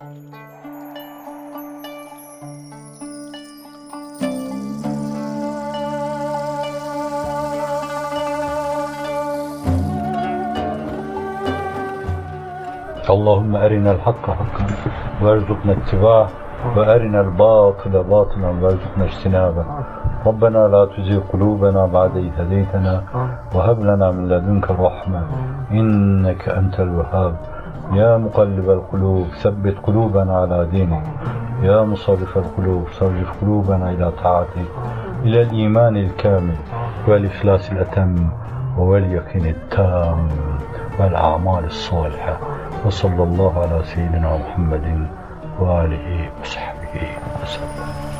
اللهم أرنا الحق حقا وارزقنا اتباعه وأرنا الباطل باطلا وارزقنا اجتنابه. ربنا لا تزغ قلوبنا بعد إذ هديتنا وهب لنا من لدنك الرحمة إنك أنت الوهاب. يا مقلب القلوب ثبت قلوبنا على دينك. يا مصرف القلوب صرف قلوبنا إلى طاعتك. إلى الإيمان الكامل والإخلاص الأتم واليقين التام والأعمال الصالحة. وصلى الله على سيدنا محمد وآله وصحبه وسلم.